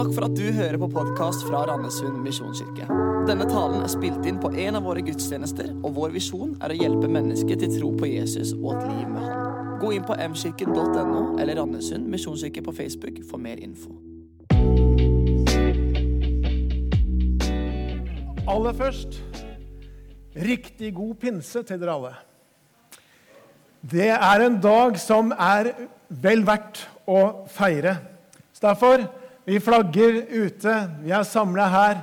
Takk for at du hører på podkast fra Randesund misjonskirke. Denne talen er spilt inn på en av våre gudstjenester, og vår visjon er å hjelpe mennesker til tro på Jesus og et liv med Han. Gå inn på mkirken.no eller Randesund misjonskirke på Facebook for mer info. Aller først riktig god pinse til dere alle. Det er en dag som er vel verdt å feire. Så Derfor vi flagger ute, vi er samla her.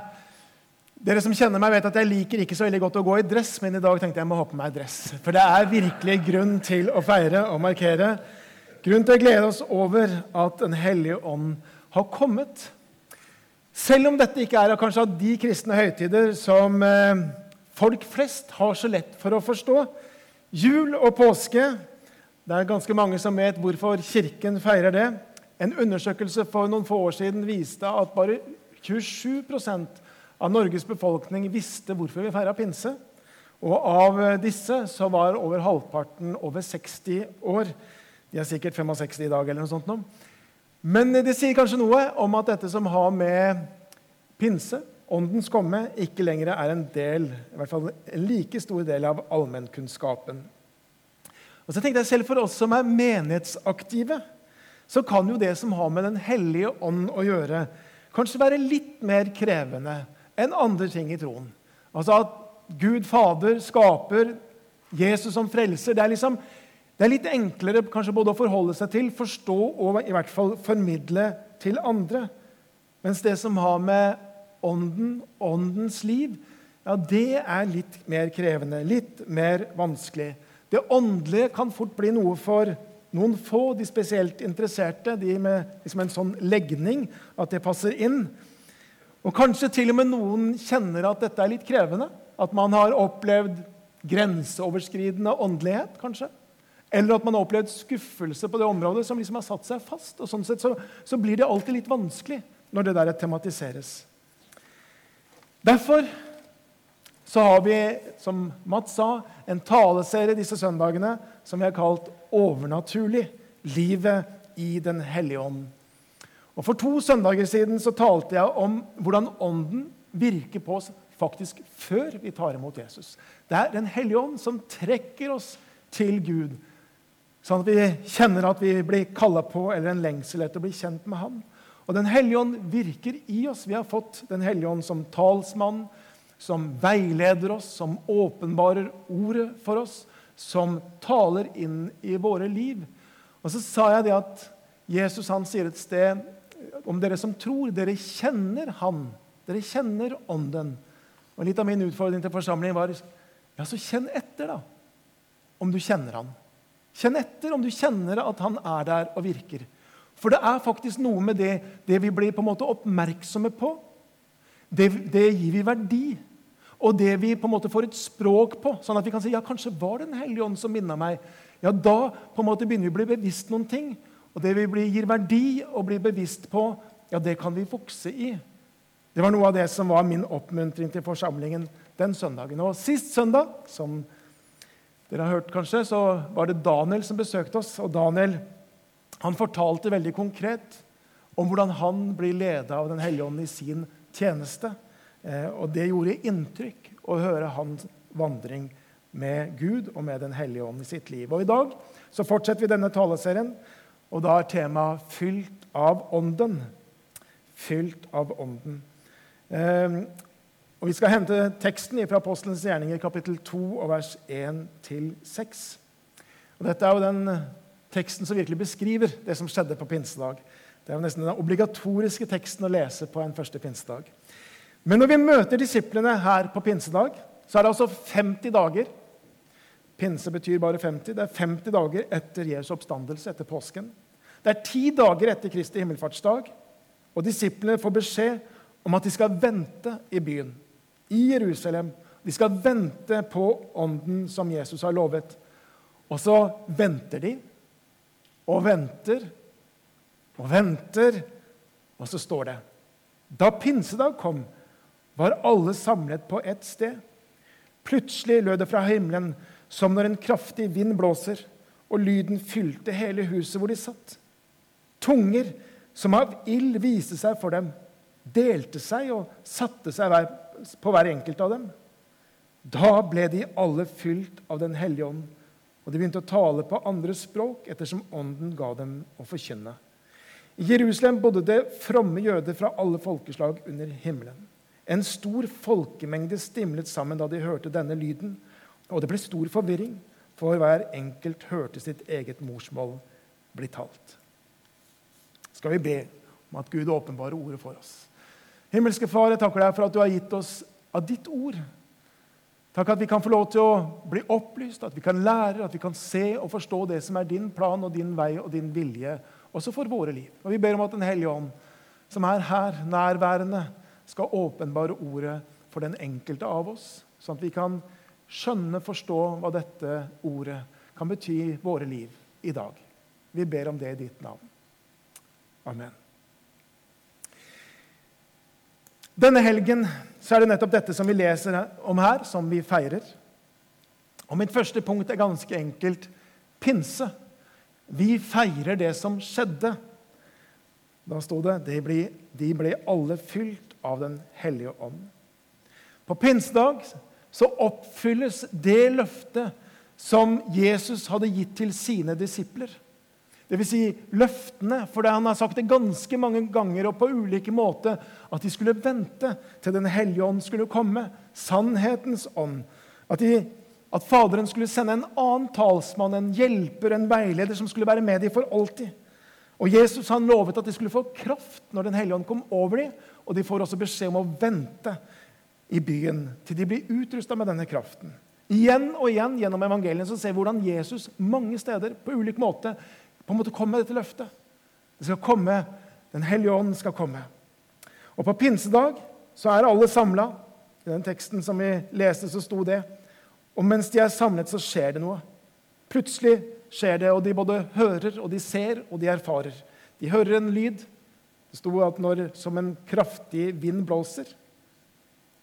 Dere som kjenner meg, vet at jeg liker ikke så veldig godt å gå i dress, men i dag tenkte jeg må ha på meg dress. For det er virkelig grunn til å feire og markere. Grunn til å glede oss over at Den hellige ånd har kommet. Selv om dette ikke er kanskje av de kristne høytider som eh, folk flest har så lett for å forstå. Jul og påske det er ganske mange som vet hvorfor Kirken feirer det. En undersøkelse for noen få år siden viste at bare 27% av Norges befolkning visste hvorfor vi feira pinse. Og av disse så var over halvparten over 60 år. De er sikkert 65 i dag. eller noe sånt nå. Men det sier kanskje noe om at dette som har med pinse, åndens komme, ikke lenger er en del, i hvert fall en like stor del av allmennkunnskapen. Og så tenkte jeg Selv for oss som er menighetsaktive, så kan jo det som har med Den hellige ånd å gjøre, kanskje være litt mer krevende enn andre ting i troen. Altså at Gud Fader skaper Jesus som frelser. Det er, liksom, det er litt enklere kanskje både å forholde seg til, forstå og i hvert fall formidle til andre. Mens det som har med ånden, åndens liv, ja, det er litt mer krevende, litt mer vanskelig. Det åndelige kan fort bli noe for noen få, de spesielt interesserte, de med liksom en sånn legning at det passer inn. Og Kanskje til og med noen kjenner at dette er litt krevende. At man har opplevd grenseoverskridende åndelighet, kanskje. Eller at man har opplevd skuffelse på det området som liksom har satt seg fast. og sånn sett så, så blir det alltid litt vanskelig når det der tematiseres. Derfor så har vi, som Mats sa, en taleserie disse søndagene som vi har kalt 'Overnaturlig livet i Den hellige ånd'. Og For to søndager siden så talte jeg om hvordan Ånden virker på oss faktisk før vi tar imot Jesus. Det er Den hellige ånd som trekker oss til Gud, sånn at vi kjenner at vi blir kalla på, eller en lengsel etter å bli kjent med Ham. Og Den hellige ånd virker i oss. Vi har fått Den hellige ånd som talsmann, som veileder oss, som åpenbarer ordet for oss, som taler inn i våre liv. Og så sa jeg det at Jesus han sier et sted om dere som tror, dere kjenner Han. Dere kjenner Ånden. Og Litt av min utfordring til forsamlingen var ja, så kjenn etter, da, om du kjenner Han. Kjenn etter om du kjenner at Han er der og virker. For det er faktisk noe med det, det vi blir på en måte oppmerksomme på. Det, det gir vi verdi og det vi på en måte får et språk på, sånn at vi kan si ja, kanskje var det Den hellige ånd som minna meg, ja, da på en måte begynner vi å bli bevisst noen ting. Og det vi blir, gir verdi og blir bevisst på, ja, det kan vi vokse i. Det var noe av det som var min oppmuntring til forsamlingen den søndagen. Og Sist søndag, som dere har hørt kanskje, så var det Daniel som besøkte oss. Og Daniel han fortalte veldig konkret om hvordan han blir leda av Den hellige ånd i sin tjeneste. Eh, og det gjorde inntrykk å høre hans vandring med Gud og med Den hellige ånd i sitt liv. Og I dag så fortsetter vi denne taleserien, og da er temaet 'Fylt av Ånden'. Fylt av Ånden. Eh, og Vi skal hente teksten fra Apostelens gjerninger, kapittel 2, og vers 1-6. Og Dette er jo den teksten som virkelig beskriver det som skjedde på pinsedag. Det er jo nesten den obligatoriske teksten å lese på en første pinsedag. Men når vi møter disiplene her på pinsedag, så er det altså 50 dager. Pinse betyr bare 50. Det er 50 dager etter Jesu oppstandelse, etter påsken. Det er ti dager etter Kristi himmelfartsdag, og disiplene får beskjed om at de skal vente i byen, i Jerusalem. De skal vente på ånden som Jesus har lovet. Og så venter de og venter og venter, og så står det Da pinsedag kom, var alle samlet på ett sted. Plutselig lød det fra himmelen som når en kraftig vind blåser, og lyden fylte hele huset hvor de satt. Tunger som av ild viste seg for dem, delte seg og satte seg på hver enkelt av dem. Da ble de alle fylt av Den hellige ånd, og de begynte å tale på andre språk ettersom Ånden ga dem å forkynne. I Jerusalem bodde det fromme jøder fra alle folkeslag under himmelen. En stor folkemengde stimlet sammen da de hørte denne lyden, og det ble stor forvirring, for hver enkelt hørte sitt eget morsmål bli talt. Skal vi be om at Gud åpenbarer ordet for oss. Himmelske Far, jeg takker deg for at du har gitt oss av ditt ord. Takk at vi kan få lov til å bli opplyst, at vi kan lære, at vi kan se og forstå det som er din plan og din vei og din vilje, også for våre liv. Og Vi ber om at Den hellige ånd, som er her, nærværende, skal åpenbare ordet for den enkelte av oss, sånn at vi kan skjønne, forstå hva dette ordet kan bety i våre liv i dag. Vi ber om det i ditt navn. Amen. Denne helgen så er det nettopp dette som vi leser om her, som vi feirer. Og Mitt første punkt er ganske enkelt pinse. Vi feirer det som skjedde. Da sto det de de ble alle fylt av Den hellige ånd. På pinsedag så oppfylles det løftet som Jesus hadde gitt til sine disipler. Dvs. Si løftene, for han har sagt det ganske mange ganger og på ulike måter at de skulle vente til Den hellige ånd skulle komme, sannhetens ånd. At, de, at Faderen skulle sende en annen talsmann, en hjelper, en veileder som skulle være med dem for alltid. Og Jesus han lovet at de skulle få kraft når Den hellige ånd kom over dem, og de får også beskjed om å vente i byen til de blir utrusta med denne kraften. Igjen og igjen gjennom evangeliet så ser vi hvordan Jesus mange steder på ulik måte på en måte kommer med dette løftet. Det skal komme, Den hellige ånd skal komme. Og På pinsedag så er alle samla. I den teksten som vi leste, så sto det. Og mens de er samlet, så skjer det noe. Plutselig skjer det, og de både hører, og de ser, og de erfarer. De hører en lyd. Det sto at når som en kraftig vind blåser.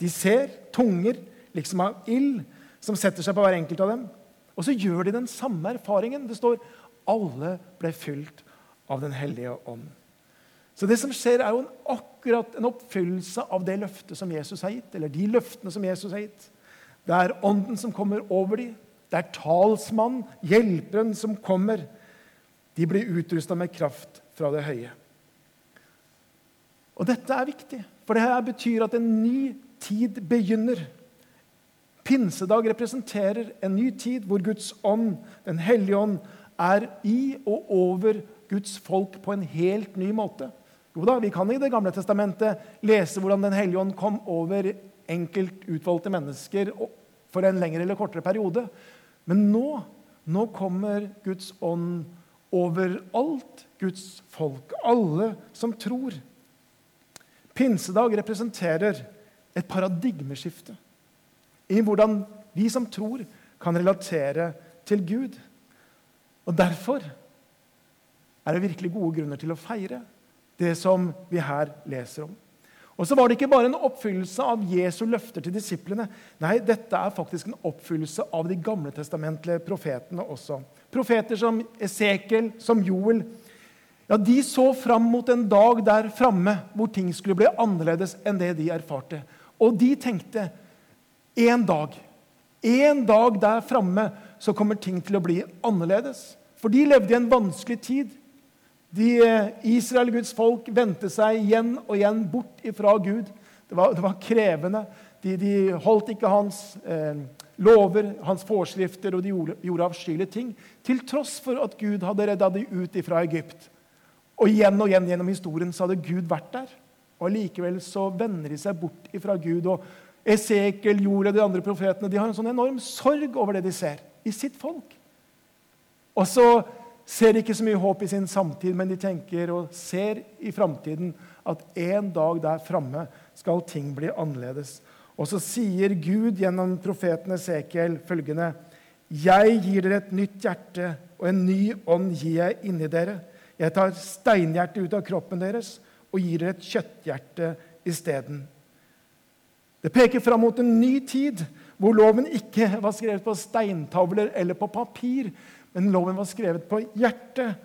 De ser tunger, liksom av ild, som setter seg på hver enkelt av dem. Og så gjør de den samme erfaringen. Det står alle ble fylt av Den hellige ånd. Så det som skjer, er jo en, akkurat en oppfyllelse av det løftet som Jesus har gitt. eller de løftene som Jesus har gitt. Det er Ånden som kommer over dem. Det er talsmannen, hjelperen, som kommer. De blir utrusta med kraft fra det høye. Og dette er viktig, for det her betyr at en ny tid begynner. Pinsedag representerer en ny tid hvor Guds ånd, Den hellige ånd, er i og over Guds folk på en helt ny måte. Jo da, Vi kan i Det gamle testamentet lese hvordan Den hellige ånd kom over enkelt utvalgte mennesker for en lengre eller kortere periode. Men nå, nå kommer Guds ånd over alt Guds folk, alle som tror. Pinsedag representerer et paradigmeskifte i hvordan vi som tror, kan relatere til Gud. Og Derfor er det virkelig gode grunner til å feire det som vi her leser om. Og så var det ikke bare en oppfyllelse av Jesu løfter til disiplene. Nei, dette er faktisk en oppfyllelse av de gamle testamentlige profetene også. Profeter som Esekel, som Joel. Ja, De så fram mot en dag der framme hvor ting skulle bli annerledes enn det de erfarte. Og de tenkte en dag, en dag der framme så kommer ting til å bli annerledes. For de levde i en vanskelig tid. De, eh, Israel, Guds folk, vendte seg igjen og igjen bort ifra Gud. Det var, det var krevende. De, de, holdt ikke hans eh, lover, hans forskrifter, og de gjorde, gjorde avskyelige ting. Til tross for at Gud hadde redda dem ut ifra Egypt. Og igjen og igjen gjennom historien så hadde Gud vært der. Og Likevel så vender de seg bort ifra Gud. og Esekel, Joel og de andre profetene de har en sånn enorm sorg over det de ser i sitt folk. Og så ser de ikke så mye håp i sin samtid, men de tenker og ser i framtiden at en dag der framme skal ting bli annerledes. Og så sier Gud gjennom profeten Esekiel følgende.: Jeg gir dere et nytt hjerte, og en ny ånd gir jeg inni dere. Jeg tar steinhjertet ut av kroppen deres og gir dere et kjøtthjerte isteden. Det peker fram mot en ny tid hvor loven ikke var skrevet på steintavler eller på papir, men loven var skrevet på hjertet.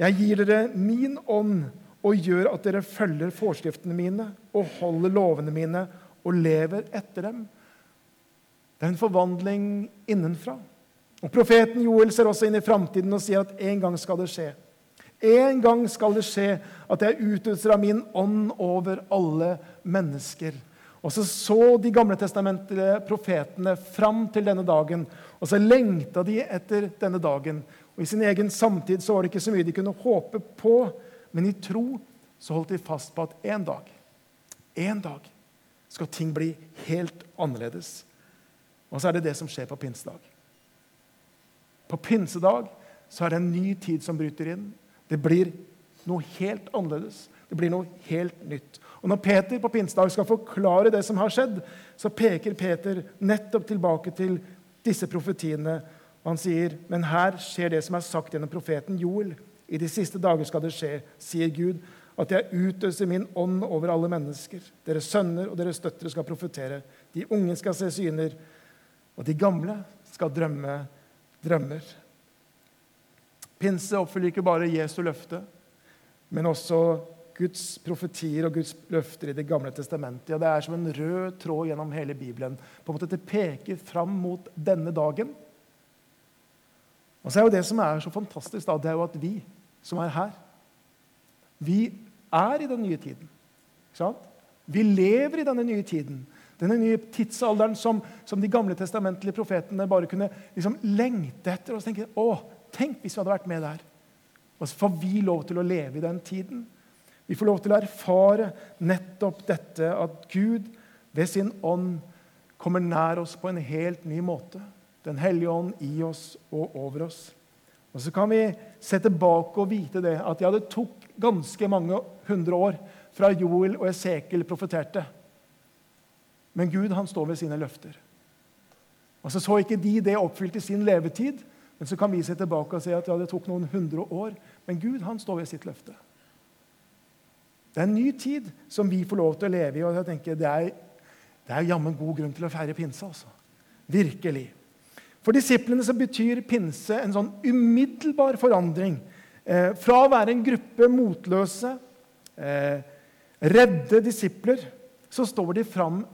Jeg gir dere min ånd og gjør at dere følger forskriftene mine og holder lovene mine og lever etter dem. Det er en forvandling innenfra. Og Profeten Joel ser også inn i framtiden og sier at en gang skal det skje. En gang skal det skje at jeg utøser av min ånd over alle mennesker. Og så så de gamle testamentlige profetene fram til denne dagen. Og så lengta de etter denne dagen. Og I sin egen samtid så var det ikke så mye de kunne håpe på, men i tro så holdt de fast på at en dag, en dag skal ting bli helt annerledes. Og så er det det som skjer på pinsedag. På pinsedag så er det en ny tid som bryter inn. Det blir noe helt annerledes. Det blir noe helt nytt. Og Når Peter på pinsedag skal forklare det som har skjedd, så peker Peter nettopp tilbake til disse profetiene. Han sier, men her skjer det som er sagt gjennom profeten Joel. I de siste dager skal det skje, sier Gud, at jeg utøser min ånd over alle mennesker. Deres sønner og deres døtre skal profetere. De unge skal se syner, og de gamle skal drømme drømmer. Pinse oppfyller ikke bare Jesu løfte, men også Guds profetier og Guds løfter i Det gamle testamentet. Ja, det er som en rød tråd gjennom hele Bibelen. På en måte Det peker fram mot denne dagen. Og så er jo Det som er så fantastisk, da, det er jo at vi som er her, vi er i den nye tiden. Ikke sant? Vi lever i denne nye tiden. Denne nye tidsalderen som, som de gamle testamentlige profetene bare kunne liksom lengte etter. Og tenke å, tenk hvis vi hadde vært med der. Og så får vi lov til å leve i den tiden. Vi får lov til å erfare nettopp dette at Gud ved sin ånd kommer nær oss på en helt ny måte. Den hellige ånd i oss og over oss. Og Så kan vi se tilbake og vite det, at ja, det tok ganske mange hundre år fra Joel og Esekel profeterte men Gud han står ved sine løfter. Og Så så ikke de det oppfylt i sin levetid, men så kan vi se tilbake og si at ja, det tok noen hundre år. Men Gud han står ved sitt løfte. Det er en ny tid som vi får lov til å leve i. og jeg tenker Det er, det er jammen god grunn til å feire pinse. altså. Virkelig. For disiplene så betyr pinse en sånn umiddelbar forandring. Eh, fra å være en gruppe motløse, eh, redde disipler, så står de fram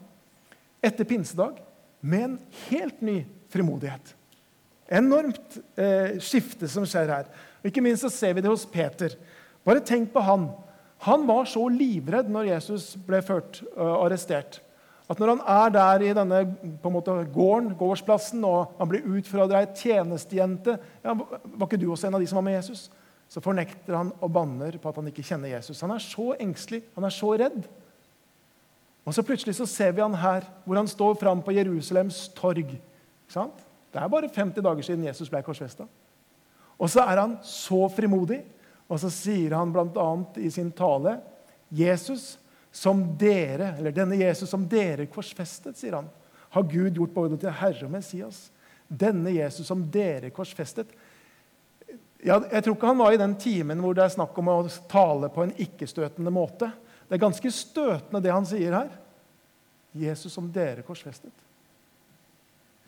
etter pinsedag med en helt ny frimodighet. Enormt eh, skifte som skjer her. Og Ikke minst så ser vi det hos Peter. Bare tenk på han. Han var så livredd når Jesus ble ført og uh, arrestert. At når han er der i denne måte, gården, gårdsplassen og han blir utfordra ei tjenestejente ja, Var ikke du også en av de som var med Jesus? Så fornekter han og banner på at han ikke kjenner Jesus. Han er så engstelig, han er så redd. Og så plutselig så ser vi han her, hvor han står fram på Jerusalems torg. Det er bare 50 dager siden Jesus ble korsfesta. Og så er han så frimodig, og så sier han bl.a. i sin tale Jesus som dere, eller denne Jesus som dere korsfestet, sier han, har Gud gjort både til Herre og Messias. Denne Jesus som dere korsfestet. Ja, jeg tror ikke han var i den timen hvor det er snakk om å tale på en ikke-støtende måte. Det er ganske støtende, det han sier her. Jesus som dere korsfestet.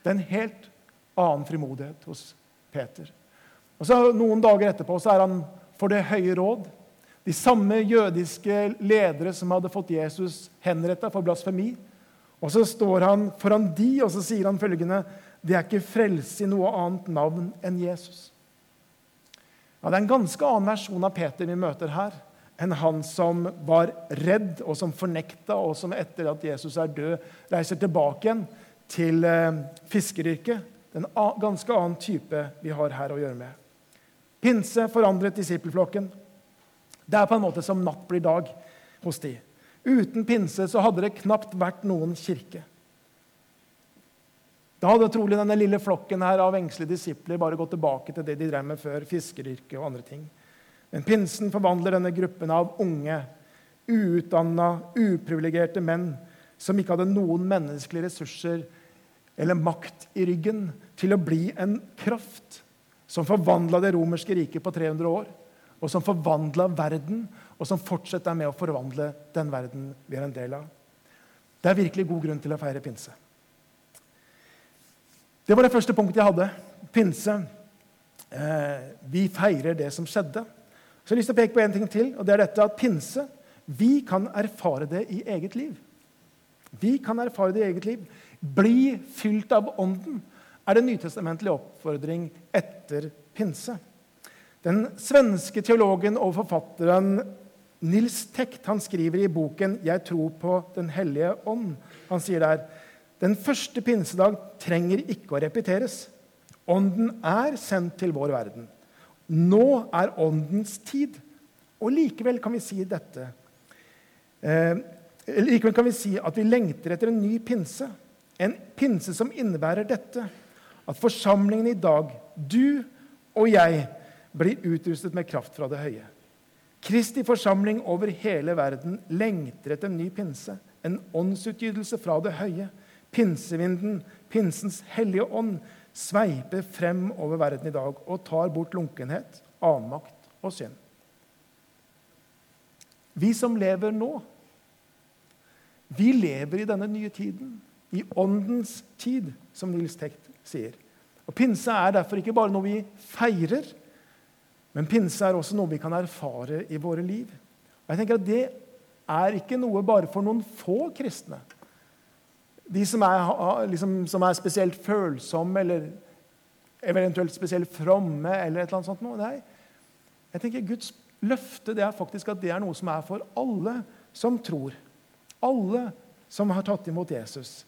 Det er en helt annen frimodighet hos Peter. Og så Noen dager etterpå så er han for Det høye råd. De samme jødiske ledere som hadde fått Jesus henretta for blasfemi. Og Så står han foran de, og så sier han følgende Det er ikke frelse i noe annet navn enn Jesus. Ja, Det er en ganske annen versjon av Peter vi møter her enn han som var redd, og som fornekta, og som etter at Jesus er død, reiser tilbake igjen til eh, fiskeryrket. Det er en ganske annen type vi har her å gjøre med. Pinse forandret disippelflokken. Det er på en måte som natt blir dag hos de. Uten pinse så hadde det knapt vært noen kirke. Da hadde trolig denne lille flokken her av engstelige disipler bare gått tilbake til det de drev med før, fiskeryrket og andre ting. Men pinsen forvandler denne gruppen av unge, uutdanna, uprivilegerte menn som ikke hadde noen menneskelige ressurser eller makt i ryggen, til å bli en kraft som forvandla det romerske riket på 300 år, og som forvandla verden, og som fortsetter med å forvandle den verden vi er en del av. Det er virkelig god grunn til å feire pinse. Det var det første punktet jeg hadde. Pinse. Eh, vi feirer det som skjedde. Så jeg har lyst til å peke på en ting til, og det er dette at pinse Vi kan erfare det i eget liv. Vi kan erfare det i eget liv. Bli fylt av Ånden er det nytestamentlige oppfordring etter pinse. Den svenske teologen og forfatteren Nils Tekt han skriver i boken 'Jeg tror på Den hellige ånd'. Han sier der den første pinsedag trenger ikke å repeteres. Ånden er sendt til vår verden. Nå er åndens tid. Og likevel kan vi si dette. Eh, likevel kan vi si at vi lengter etter en ny pinse. En pinse som innebærer dette. At forsamlingen i dag, du og jeg, blir utrustet med kraft fra det høye. Kristi forsamling over hele verden lengter etter en ny pinse. En åndsutgytelse fra det høye. Pinsevinden, pinsens hellige ånd, sveiper frem over verden i dag og tar bort lunkenhet, avmakt og synd. Vi som lever nå, vi lever i denne nye tiden. I åndens tid, som Nils Tekt sier. Og Pinse er derfor ikke bare noe vi feirer, men pinse er også noe vi kan erfare i våre liv. Og jeg tenker at Det er ikke noe bare for noen få kristne. De som er, liksom, som er spesielt følsomme eller eventuelt spesielt fromme. eller et eller annet sånt. Nei, jeg tenker Guds løfte det er faktisk at det er noe som er for alle som tror. Alle som har tatt imot Jesus.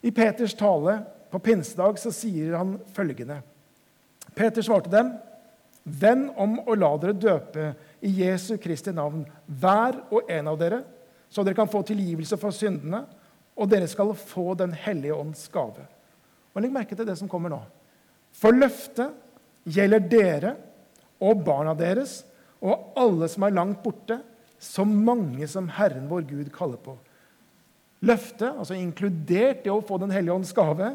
I Peters tale på pinsedag så sier han følgende. Peter svarte dem, Venn om å la dere døpe i Jesu Kristi navn, hver og en av dere, så dere kan få tilgivelse for syndene, og dere skal få Den hellige ånds gave.' Og Legg merke til det som kommer nå. For løftet gjelder dere og barna deres og alle som er langt borte, så mange som Herren vår Gud kaller på. Løftet, altså inkludert det å få Den hellige ånds gave,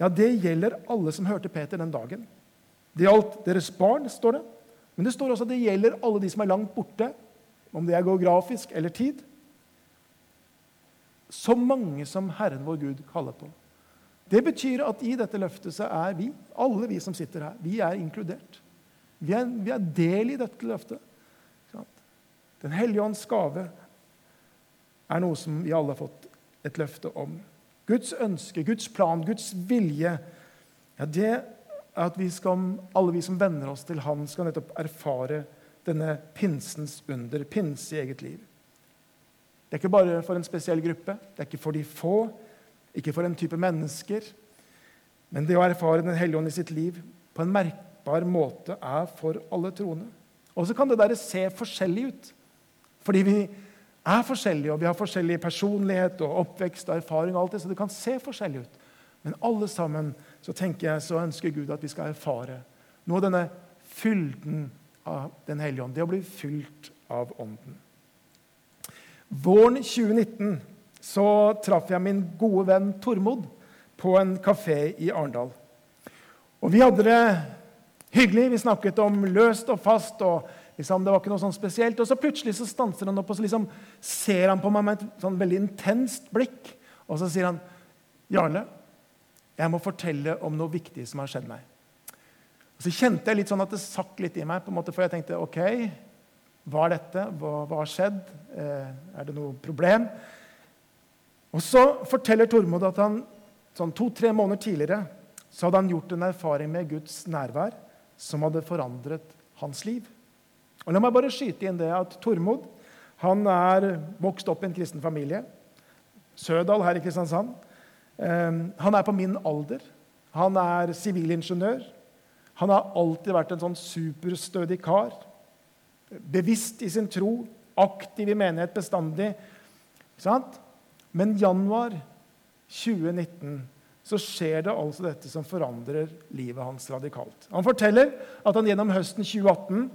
ja, det gjelder alle som hørte Peter den dagen. Det gjaldt deres barn, står det. Men det står også at det gjelder alle de som er langt borte, om det er geografisk eller tid. Så mange som Herren vår Gud kaller på. Det betyr at i dette løftet så er vi, alle vi som sitter her, vi er inkludert. Vi er, vi er del i dette løftet. Den hellige ånds gave er noe som vi alle har fått et løfte om. Guds ønske, Guds plan, Guds vilje, ja, det er at vi skal, alle vi som venner oss til Han, skal nettopp erfare denne pinsens under, pinse i eget liv. Det er ikke bare for en spesiell gruppe, det er ikke for de få, ikke for en type mennesker. Men det å erfare Den hellige ånd i sitt liv på en merkbar måte er for alle troende. Og så kan det der se forskjellig ut. Fordi vi er forskjellige, og vi har forskjellig personlighet og oppvekst og erfaring. og alt det, Så det kan se forskjellig ut. Men alle sammen så tenker jeg, så ønsker Gud at vi skal erfare noe av denne fylden av Den hellige ånd. Det å bli fylt av Ånden. Våren 2019 så traff jeg min gode venn Tormod på en kafé i Arendal. Og vi hadde det hyggelig. Vi snakket om løst og fast. og Liksom, det var ikke noe sånn spesielt. Og så plutselig så stanser han opp og så liksom ser han på meg med et sånn veldig intenst blikk. Og så sier han, 'Jarle, jeg må fortelle om noe viktig som har skjedd meg.' Og Så kjente jeg litt sånn at det sakk litt i meg, på en måte, for jeg tenkte OK, hva er dette? Hva, hva har skjedd? Eh, er det noe problem? Og så forteller Tormod at han sånn to-tre måneder tidligere så hadde han gjort en erfaring med Guds nærvær som hadde forandret hans liv. Og La meg bare skyte inn det at Tormod han er vokst opp i en kristen familie. Sødal her i Kristiansand. Ehm, han er på min alder. Han er sivilingeniør. Han har alltid vært en sånn superstødig kar. Bevisst i sin tro, aktiv i menighet bestandig. Men januar 2019 så skjer det altså dette som forandrer livet hans radikalt. Han forteller at han gjennom høsten 2018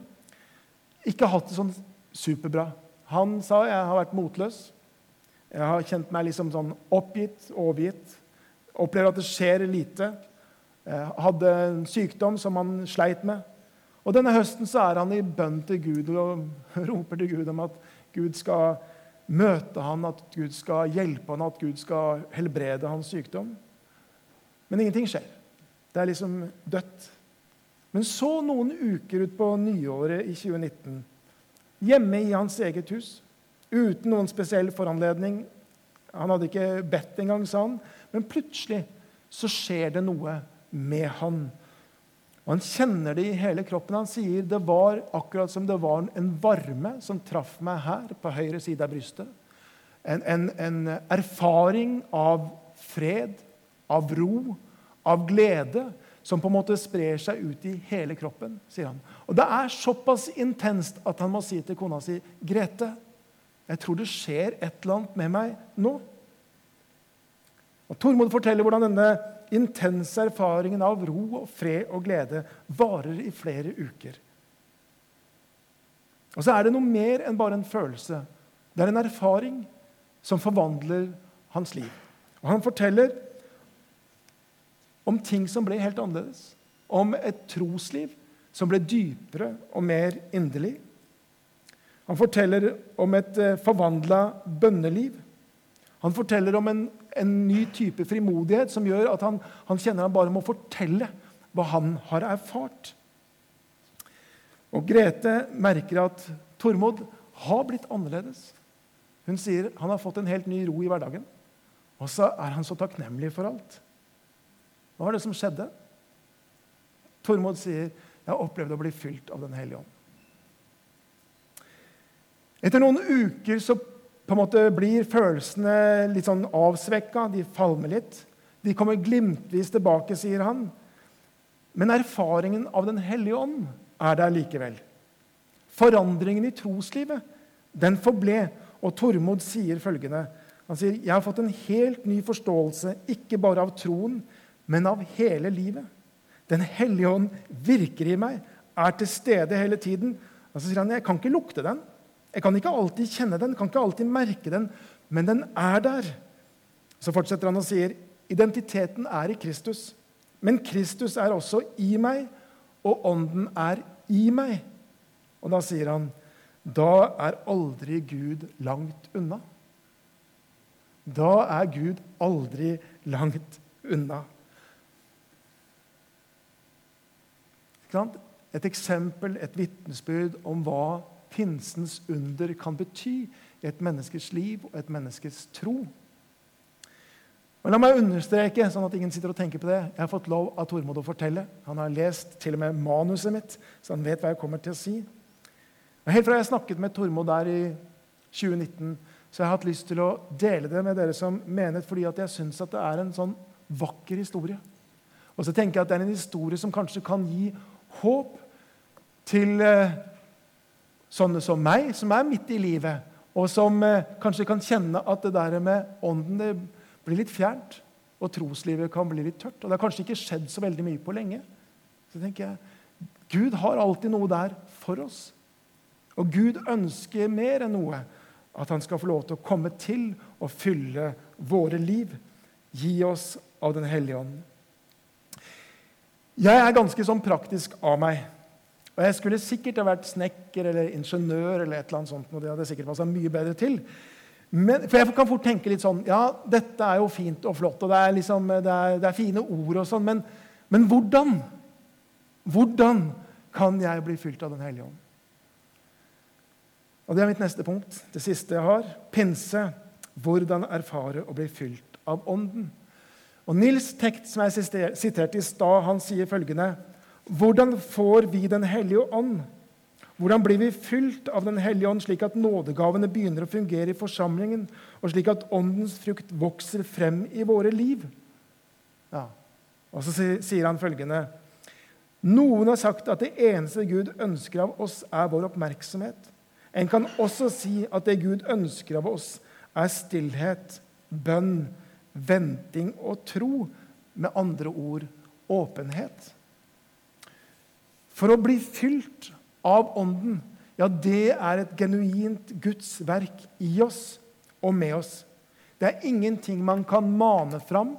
ikke hatt det sånn superbra. Han sa jeg har vært motløs. Jeg har kjent meg liksom sånn oppgitt, overgitt. Opplever at det skjer lite. Jeg hadde en sykdom som han sleit med. Og Denne høsten så er han i bønn til Gud og roper til Gud om at Gud skal møte han, at Gud skal hjelpe han, at Gud skal helbrede hans sykdom. Men ingenting skjer. Det er liksom dødt. Men så, noen uker utpå nyåret i 2019, hjemme i hans eget hus. Uten noen spesiell foranledning. Han hadde ikke bedt engang, sa han. Men plutselig så skjer det noe med han. Og Han kjenner det i hele kroppen. Han sier det var akkurat som det var en varme som traff meg her på høyre side av brystet. En, en, en erfaring av fred, av ro, av glede som på en måte sprer seg ut i hele kroppen. sier han. Og Det er såpass intenst at han må si til kona si, 'Grete, jeg tror det skjer et eller annet med meg nå.' Og Tormod forteller hvordan denne intense erfaringen av ro og fred og glede varer i flere uker. Og så er det noe mer enn bare en følelse. Det er en erfaring som forvandler hans liv. Og Han forteller om ting som ble helt annerledes. Om et trosliv som ble dypere og mer inderlig. Han forteller om et eh, forvandla bønneliv. Han forteller om en, en, ny type frimodighet som gjør at han, han kjenner han bare må fortelle hva han har erfart. Og Grete merker at Tormod har blitt annerledes. Hun sier han har fått en helt ny ro i hverdagen. Og så er han så takknemlig for alt. Hva var det som skjedde? Tormod sier, 'Jeg har opplevd å bli fylt av Den hellige ånd'. Etter noen uker så på en måte blir følelsene litt sånn avsvekka. De falmer litt. De kommer glimtvis tilbake, sier han. Men erfaringen av Den hellige ånd er der likevel. Forandringen i troslivet den forble. Og Tormod sier følgende Han sier, 'Jeg har fått en helt ny forståelse, ikke bare av troen, men av hele livet. Den hellige ånd virker i meg, er til stede hele tiden. Og så sier han jeg kan ikke lukte den. Jeg kan ikke alltid kjenne den, kan ikke alltid merke den, men den er der. Så fortsetter han og sier identiteten er i Kristus. Men Kristus er også i meg, og Ånden er i meg. Og da sier han da er aldri Gud langt unna. Da er Gud aldri langt unna. Et eksempel, et vitnesbyrd om hva pinsens under kan bety i et menneskes liv og et menneskes tro. Men La meg understreke, sånn at ingen sitter og tenker på det. Jeg har fått lov av Tormod å fortelle. Han har lest til og med manuset mitt, så han vet hva jeg kommer til å si. Og helt fra jeg snakket med Tormod der i 2019, så jeg har hatt lyst til å dele det med dere som menighet, fordi at jeg syns det er en sånn vakker historie. Og så tenker jeg at det er en historie som kanskje kan gi håp til eh, sånne som meg, som er midt i livet, og som eh, kanskje kan kjenne at det der med ånden det blir litt fjernt, og troslivet kan bli litt tørt. Og det har kanskje ikke skjedd så veldig mye på lenge. Så tenker jeg, Gud har alltid noe der for oss. Og Gud ønsker mer enn noe at han skal få lov til å komme til og fylle våre liv. Gi oss av Den hellige ånd. Jeg er ganske sånn praktisk av meg. Og jeg skulle sikkert ha vært snekker eller ingeniør eller et eller annet sånt. og det hadde sikkert passet mye bedre til. Men, for jeg kan fort tenke litt sånn Ja, dette er jo fint og flott, og det er, liksom, det er, det er fine ord og sånn, men, men, hvordan? Hvordan kan jeg bli fylt av Den hellige ånd? Og Det er mitt neste punkt. Det siste jeg har. Pinse. Hvordan erfare å bli fylt av Ånden. Og Nils Tekt, som jeg siterte i stad, han sier følgende Hvordan får vi Den hellige ånd? Hvordan blir vi fylt av Den hellige ånd, slik at nådegavene begynner å fungere i forsamlingen, og slik at åndens frukt vokser frem i våre liv? Ja. Og så sier han følgende Noen har sagt at det eneste Gud ønsker av oss, er vår oppmerksomhet. En kan også si at det Gud ønsker av oss, er stillhet, bønn, venting og tro. Med andre ord åpenhet. For å bli fylt av Ånden, ja, det er et genuint Guds verk i oss og med oss. Det er ingenting man kan mane fram,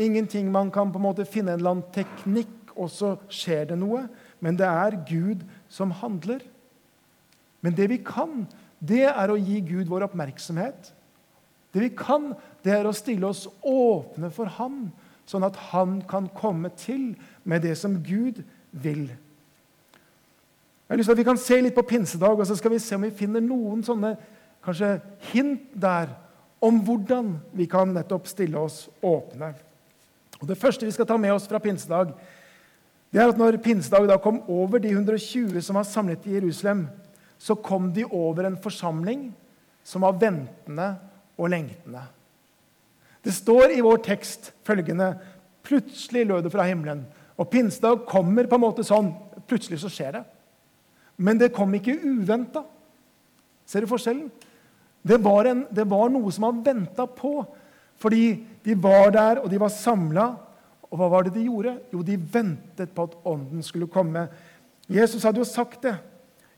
ingenting man kan på en måte finne en eller annen teknikk, og så skjer det noe. Men det er Gud som handler. Men det vi kan, det er å gi Gud vår oppmerksomhet. Det vi kan, det er å stille oss åpne for Han, sånn at Han kan komme til med det som Gud vil. Jeg har lyst til at Vi kan se litt på pinsedag, og så skal vi se om vi finner noen sånne kanskje hint der om hvordan vi kan nettopp stille oss åpne. Og Det første vi skal ta med oss fra pinsedag, det er at når pinsedag da kom over de 120 som var samlet i Jerusalem, så kom de over en forsamling som var ventende og lengtende. Det står i vår tekst følgende Plutselig lød det fra himmelen. Og pinsedag kommer på en måte sånn. Plutselig så skjer det. Men det kom ikke uventa. Ser du forskjellen? Det var, en, det var noe som han venta på. Fordi de var der, og de var samla. Og hva var det de gjorde? Jo, de ventet på at Ånden skulle komme. Jesus hadde jo sagt det.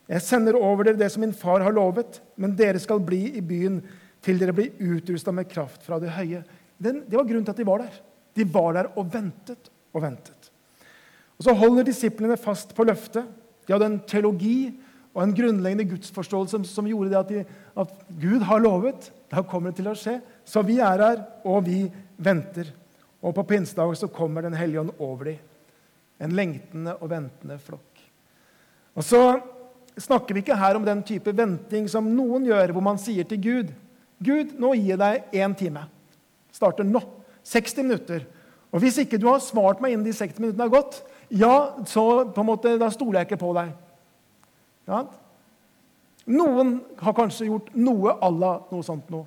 Jeg sender over dere det som min far har lovet, men dere skal bli i byen til dere blir utrusta med kraft fra det høye. Den, det var grunnen til at de var der. De var der og ventet og ventet. Og Så holder disiplene fast på løftet. De hadde en teologi og en grunnleggende gudsforståelse som, gjorde det at, de, at, Gud har lovet. Da kommer det til å skje. Så vi er her, og vi venter. Og på pinsedag så kommer Den hellige ånd over dem. En lengtende og ventende flokk. Og så snakker vi ikke her om den type venting som noen gjør, hvor man sier til Gud Gud, nå gir jeg deg én time. Starter nå. 60 minutter. Og hvis ikke du har svart meg innen de 60 minuttene har gått, ja, så på en måte, da stoler jeg ikke på deg. Ja? Noen har kanskje gjort noe à la noe sånt noe.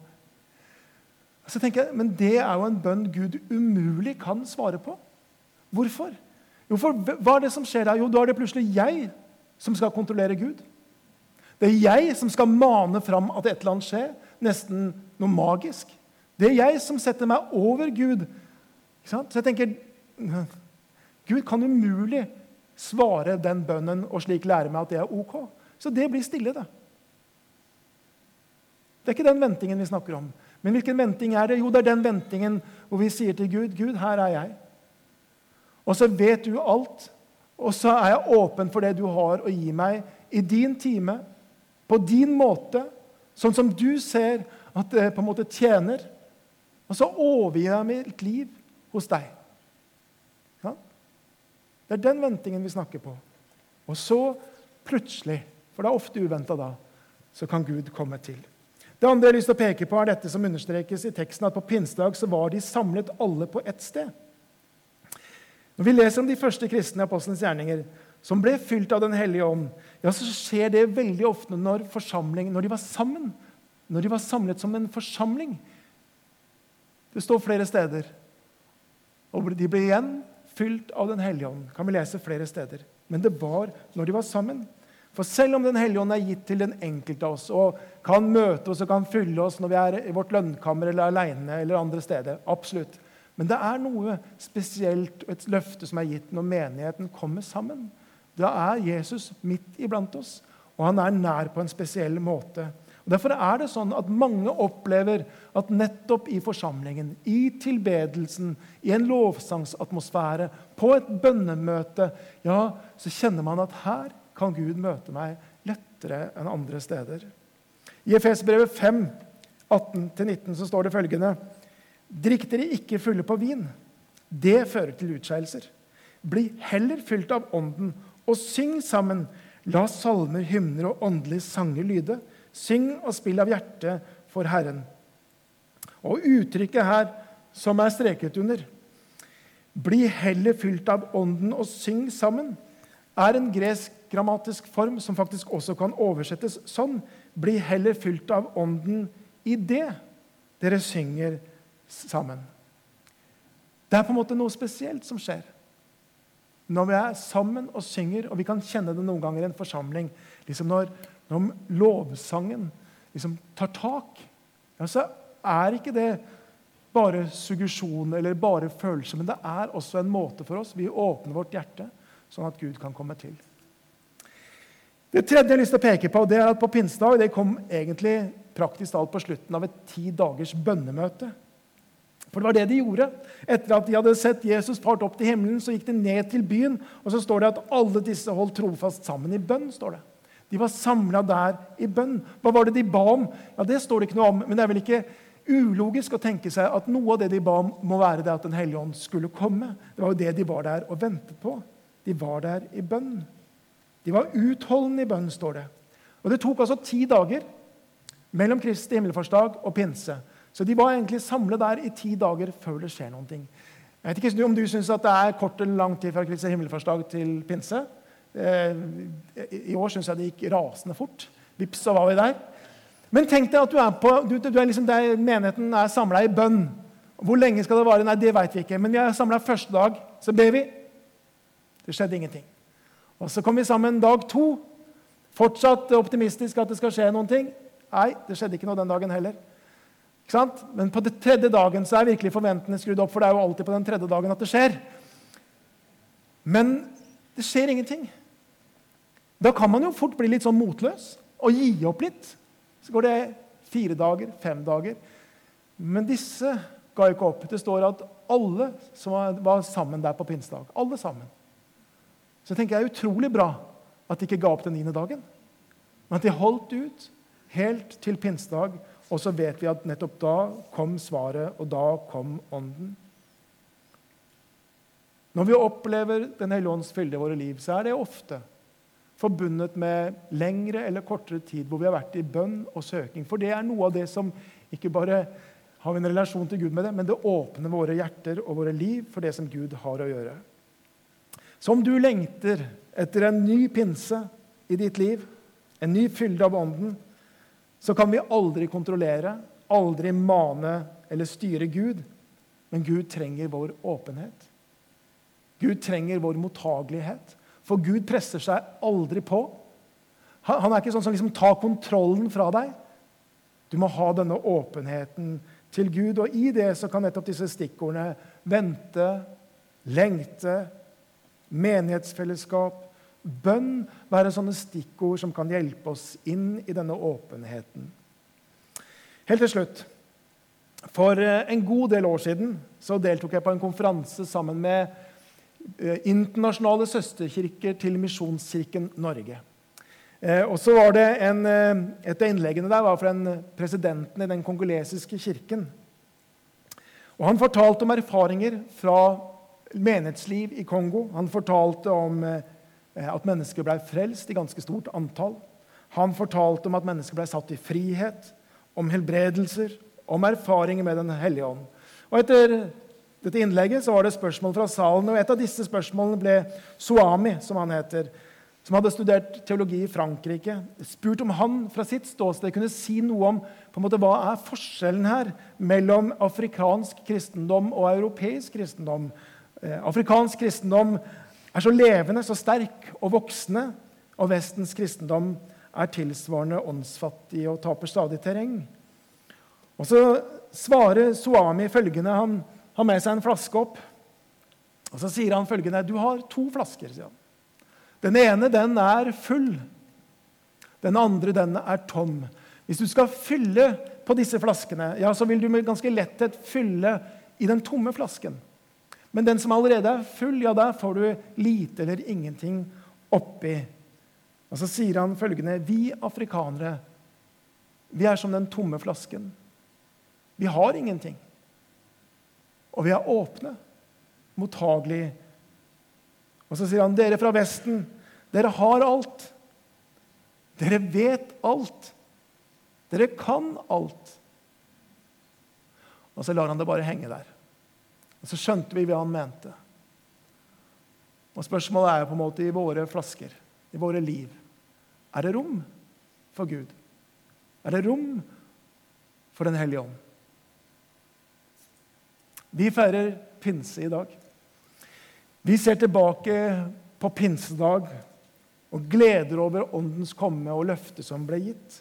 Så tenker jeg, Men det er jo en bønn Gud umulig kan svare på. Hvorfor? Jo, for Hva er det som skjer der? Jo, da er det plutselig jeg som skal kontrollere Gud. Det er jeg som skal mane fram at et eller annet skjer. Nesten noe magisk. Det er jeg som setter meg over Gud. Så jeg tenker Gud kan umulig svare den bønnen og slik lære meg at det er ok. Så det blir stille, det. Det er ikke den ventingen vi snakker om. Men hvilken venting er det? Jo, det er den ventingen hvor vi sier til Gud, 'Gud, her er jeg.' Og så vet du alt, og så er jeg åpen for det du har å gi meg i din time, på din måte, sånn som du ser at det på en måte tjener. Og så overgir jeg mitt liv hos deg. Ja? Det er den ventingen vi snakker på. Og så plutselig, for det er ofte uventa da, så kan Gud komme til. Det andre jeg har lyst til å peke på, er dette som understrekes i teksten, at på pinsedag så var de samlet alle på ett sted. Når vi leser om de første kristne apostlenes gjerninger, som ble fylt av Den hellige ånd, ja, så skjer det veldig ofte når, når de var sammen. Når de var samlet som en forsamling. Det står flere steder. Og de ble igjen fylt av Den hellige ånd. kan vi lese flere steder. Men det var når de var sammen. For selv om Den hellige ånd er gitt til den enkelte av oss og kan møte oss og kan fylle oss når vi er i vårt lønnkammer eller alene eller andre steder, absolutt. Men det er noe spesielt et løfte som er gitt når menigheten kommer sammen. Da er Jesus midt iblant oss, og han er nær på en spesiell måte. Og Derfor er det sånn at mange opplever at nettopp i forsamlingen, i tilbedelsen, i en lovsangsatmosfære, på et bønnemøte, ja, så kjenner man at her kan Gud møte meg lettere enn andre steder. I Efesbrevet 5, 18-19 så står det følgende.: Drikk dere ikke fulle på vin. Det fører til utskeielser. Bli heller fylt av Ånden, og syng sammen. La salmer, hymner og åndelige sanger lyde. Syng og spill av hjertet for Herren. Og uttrykket her, som er streket under, bli heller fylt av Ånden og syng sammen, er en gresk grammatisk form som faktisk også kan oversettes sånn. Bli heller fylt av Ånden i det dere synger sammen. Det er på en måte noe spesielt som skjer når vi er sammen og synger, og vi kan kjenne det noen ganger i en forsamling. Liksom når, når lovsangen liksom tar tak, ja, så er ikke det bare suggesjon eller bare følelser, men det er også en måte for oss. Vi åpner vårt hjerte sånn at Gud kan komme til. Det tredje jeg har lyst til å peke på, det er at på pinsedag det kom egentlig praktisk talt på slutten av et ti dagers bønnemøte. For det var det de gjorde. Etter at de hadde sett Jesus fart opp til himmelen, så gikk de ned til byen. Og så står det at alle disse holdt trofast sammen i bønn. står det. De var samla der i bønn. Hva var det de ba om? Ja, Det står det ikke noe om. Men det er vel ikke ulogisk å tenke seg at noe av det de ba om, må være det at Den hellige ånd skulle komme. Det var jo det de var der og ventet på. De var der i bønn. De var utholdende i bønn, står det. Og Det tok altså ti dager mellom Kristi himmelfartsdag og pinse. Så de var egentlig samlet der i ti dager før det skjer noen ting. Jeg vet ikke om du syns det er kort eller lang tid fra Kristi himmelfartsdag til pinse. Eh, I år syns jeg det gikk rasende fort. Vips, så var vi der. Men tenk deg at du er, på, du, du er liksom der menigheten er samla i bønn. Hvor lenge skal det vare? Nei, Det vet vi ikke. Men vi er samla første dag, så ber vi. Det skjedde ingenting. Og Så kom vi sammen dag to. Fortsatt optimistisk at det skal skje noen ting. Nei, det skjedde ikke noe den dagen heller. Men på den tredje dagen så er virkelig forventningene skrudd opp, for det er jo alltid på den tredje dagen at det skjer. Men det skjer ingenting. Da kan man jo fort bli litt sånn motløs og gi opp litt. Så går det fire dager, fem dager. Men disse ga ikke opp. Det står at alle som var sammen der på pinsedag, alle sammen. Så jeg tenker jeg er utrolig bra at de ikke ga opp den niende dagen. Men at de holdt ut helt til pinsedag. Og så vet vi at nettopp da kom svaret, og da kom Ånden. Når vi opplever Den hellige ånds fylde i våre liv, så er det ofte forbundet med lengre eller kortere tid hvor vi har vært i bønn og søking. For det er noe av det som ikke bare har vi en relasjon til Gud med det, men det åpner våre hjerter og våre liv for det som Gud har å gjøre. Så om du lengter etter en ny pinse i ditt liv, en ny fylde av Ånden, så kan vi aldri kontrollere, aldri mane eller styre Gud. Men Gud trenger vår åpenhet. Gud trenger vår mottagelighet. For Gud presser seg aldri på. Han er ikke sånn som liksom tar kontrollen fra deg. Du må ha denne åpenheten til Gud. Og i det så kan nettopp disse stikkordene vente, lengte, menighetsfellesskap, bønn være sånne stikkord som kan hjelpe oss inn i denne åpenheten. Helt til slutt. For eh, en god del år siden så deltok jeg på en konferanse sammen med Eh, internasjonale søsterkirker til Misjonskirken Norge. Eh, og så var det en, Et av innleggene der var fra en presidenten i den kongolesiske kirken. Og Han fortalte om erfaringer fra menighetsliv i Kongo. Han fortalte om at mennesker ble frelst i ganske stort antall. Han fortalte om at mennesker ble satt i frihet, om helbredelser, om erfaringer med Den hellige ånd. Og Etter dette innlegget så var det spørsmål fra salen, og et av disse spørsmålene ble Suami, som han heter, som hadde studert teologi i Frankrike, spurt om han fra sitt ståsted kunne si noe om på en måte, hva er forskjellen her mellom afrikansk kristendom og europeisk kristendom. Eh, afrikansk kristendom er så levende, så sterk og voksende, og Vestens kristendom er tilsvarende åndsfattig og taper stadig terreng. Og Så svarer Suami følgende. han har med seg en flaske opp. Og Så sier han følgende Du har to flasker. sier han. Den ene den er full. Den andre den er tom. Hvis du skal fylle på disse flaskene, ja, så vil du med ganske letthet fylle i den tomme flasken. Men den som allerede er full, ja, der får du lite eller ingenting oppi. Og Så sier han følgende Vi afrikanere, vi er som den tomme flasken. Vi har ingenting. Og vi er åpne, mottagelige. Og så sier han, 'Dere fra Vesten, dere har alt.' 'Dere vet alt. Dere kan alt.' Og så lar han det bare henge der. Og så skjønte vi hva han mente. Og Spørsmålet er jo på en måte i våre flasker, i våre liv. Er det rom for Gud? Er det rom for Den hellige ånd? Vi feirer pinse i dag. Vi ser tilbake på pinsedag og gleder over Åndens komme og løftet som ble gitt.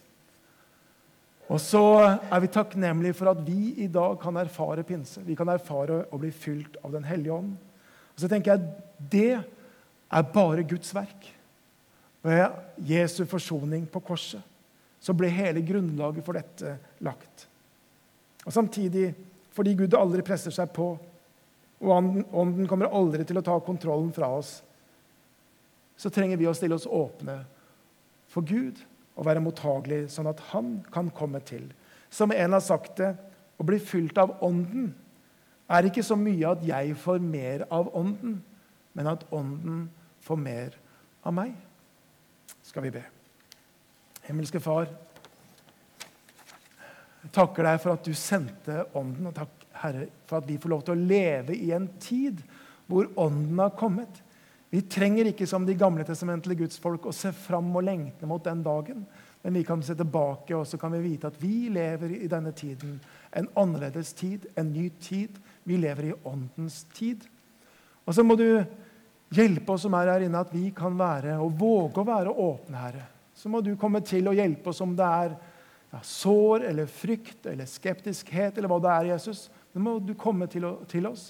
Og så er vi takknemlige for at vi i dag kan erfare pinse. Vi kan erfare å bli fylt av Den hellige ånd. Og så tenker jeg det er bare Guds verk. Ved Jesu forsoning på korset så ble hele grunnlaget for dette lagt. Og Samtidig fordi Gud aldri presser seg på, og Ånden kommer aldri til å ta kontrollen fra oss, så trenger vi å stille oss åpne for Gud og være mottagelig, sånn at Han kan komme til. Som en har sagt det, å bli fylt av Ånden er ikke så mye at jeg får mer av Ånden, men at Ånden får mer av meg. skal vi be. Himmelske Far, jeg takker deg for at du sendte Ånden, og takk, Herre, for at vi får lov til å leve i en tid hvor Ånden har kommet. Vi trenger ikke som de gamle testamentlige gudsfolk å se fram og lengte mot den dagen. Men vi kan se tilbake og så kan vi vite at vi lever i denne tiden. En annerledes tid, en ny tid. Vi lever i Åndens tid. Og så må du hjelpe oss som er her inne, at vi kan være og våge å være åpne, Herre. Så må du komme til og hjelpe oss om det er ja, sår eller frykt eller skeptiskhet eller hva det er, Jesus. Nå må du komme til, til oss.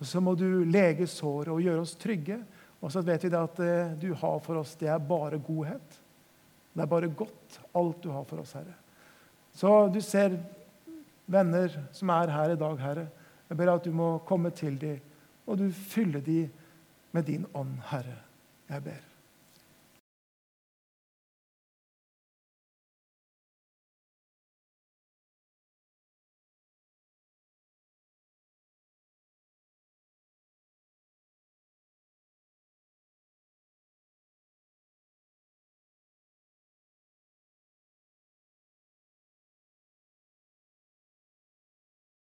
Og så må du lege såret og gjøre oss trygge. Og så vet vi det at det eh, du har for oss, det er bare godhet. Det er bare godt, alt du har for oss, Herre. Så du ser venner som er her i dag, Herre. Jeg ber at du må komme til dem, og du fyller dem med din ånd, Herre. Jeg ber.